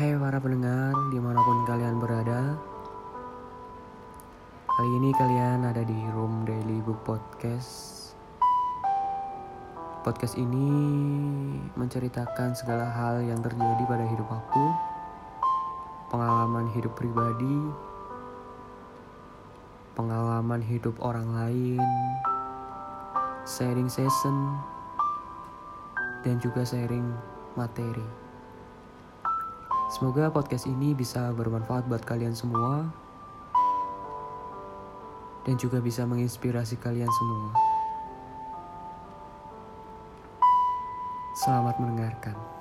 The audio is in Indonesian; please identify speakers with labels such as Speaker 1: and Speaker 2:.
Speaker 1: Hai para pendengar di mana pun kalian berada. Kali ini kalian ada di Room Daily Book Podcast. Podcast ini menceritakan segala hal yang terjadi pada hidup aku Pengalaman hidup pribadi Pengalaman hidup orang lain Sharing session Dan juga sharing materi Semoga podcast ini bisa bermanfaat buat kalian semua dan juga bisa menginspirasi kalian semua. Selamat mendengarkan.